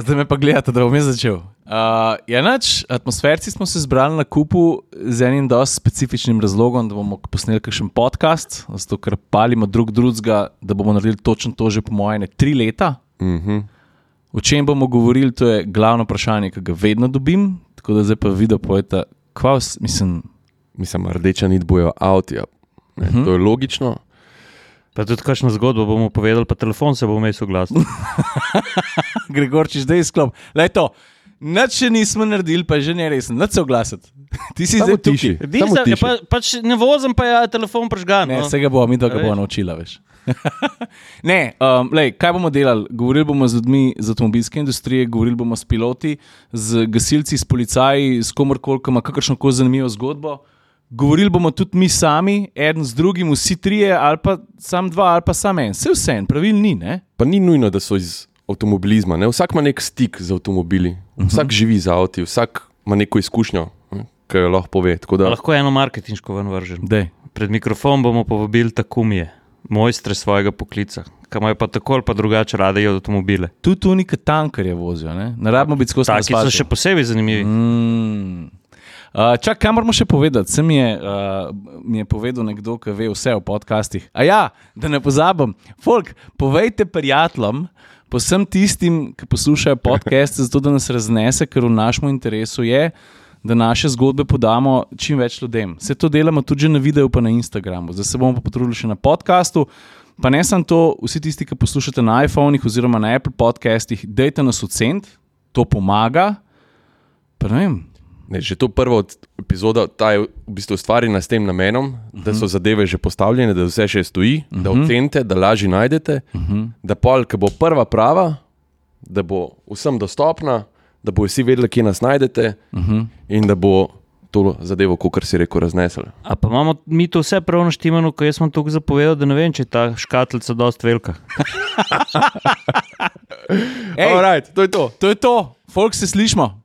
Zdaj me pa gledate, da bom jaz začel. Uh, ja, nač, atmosferci smo se zbrali na kupu z enim dosti specifičnim razlogom, da bomo posneli kakšen podcast, zato ker palimo drug drugega, da bomo naredili točno to že po mojem tri leta. Mhm. O čem bomo govorili, to je glavno vprašanje, ki ga vedno dobim. Tako da zdaj pa video pojete, kva vas, mislim, Mislim, rdeča nit bojo avtija. Uh Mhm. -huh. To je logično. Pa tudi kakšno zgodbo bomo povedali, pa telefon se bo vmes oglasil. Gregorčiš, da je sklop. Le to, nič še nismo naredili, pa že ne resen, nič se oglasiti. Ti si Samo zdaj tukaj. tiši. Di Samo se- tiši. pa, pač ne vozim, pa je telefon prežgan. Ne, no. vsega bo, mi to ga A bomo veš? naučila. Veš. ne, um, lej, kaj bomo delali? Govorili bomo z ljudmi iz avtomobilske industrije, govorili bomo s piloti, z gasilci, s policaji, s komorkoli, ki ima kakršno koli zanimivo zgodbo. Govorili bomo tudi mi sami, en z drugim, vsi trije, ali pa sam dva, ali pa sam en. Vse vse en, pravil ni. Ne? Pa ni nujno, da so iz avtomobilizma. Ne? Vsak ima nek stik z avtomobili, Mhm. vsak živi z avti, vsak ima neko izkušnjo, ne, ki jo lahko pove. Tako Da, Lahko eno marketinško ven vržem. Dej. Pred mikrofon bomo povabili takumije, mojstre svojega poklica, ki imajo pa tako ali pa drugače rade avtomobile. Tudi tu neki tankarje vozijo, ne, ne rabimo biti skozi Taki so še posebej zanimivi. Mm. Uh, čak, kaj moramo še povedati? Sem je, uh, mi je povedal nekdo, ki ve vse o podcastih. A ja, da ne pozabim. Folk, povejte prijateljem, posem tistim, ki poslušajo podcaste, zato da nas raznese, ker v našem interesu je, da naše zgodbe podamo čim več ljudem. Vse to delamo tudi na videu, pa na Instagramu. Zdaj se bomo pa potrudili še na podkastu. Pa ne samo to, vsi tisti, ki poslušate na iPhonih oziroma na Apple podcastih, dejte nas ocent, to pomaga. Pa ne vem, ne, že to prvo od- epizoda, ta je v bistvu ustvarjena s tem namenom, uh -huh. da so zadeve že postavljene, da vse še stoji, uh -huh. da ocenite, da lažje najdete, uh -huh. da pol, ki bo prva prava, da bo vsem dostopna, da bo vsi vedeli, kje nas najdete uh -huh. in da bo to zadevo, kot si rekel, raznesel. A pa imamo mi to vse prav naštimano, ko jaz sem tukaj zapovedal, da ne vem, če je ta škatlica dosti velika. Ej, Alright, to je to. to je to, folk se slišmo.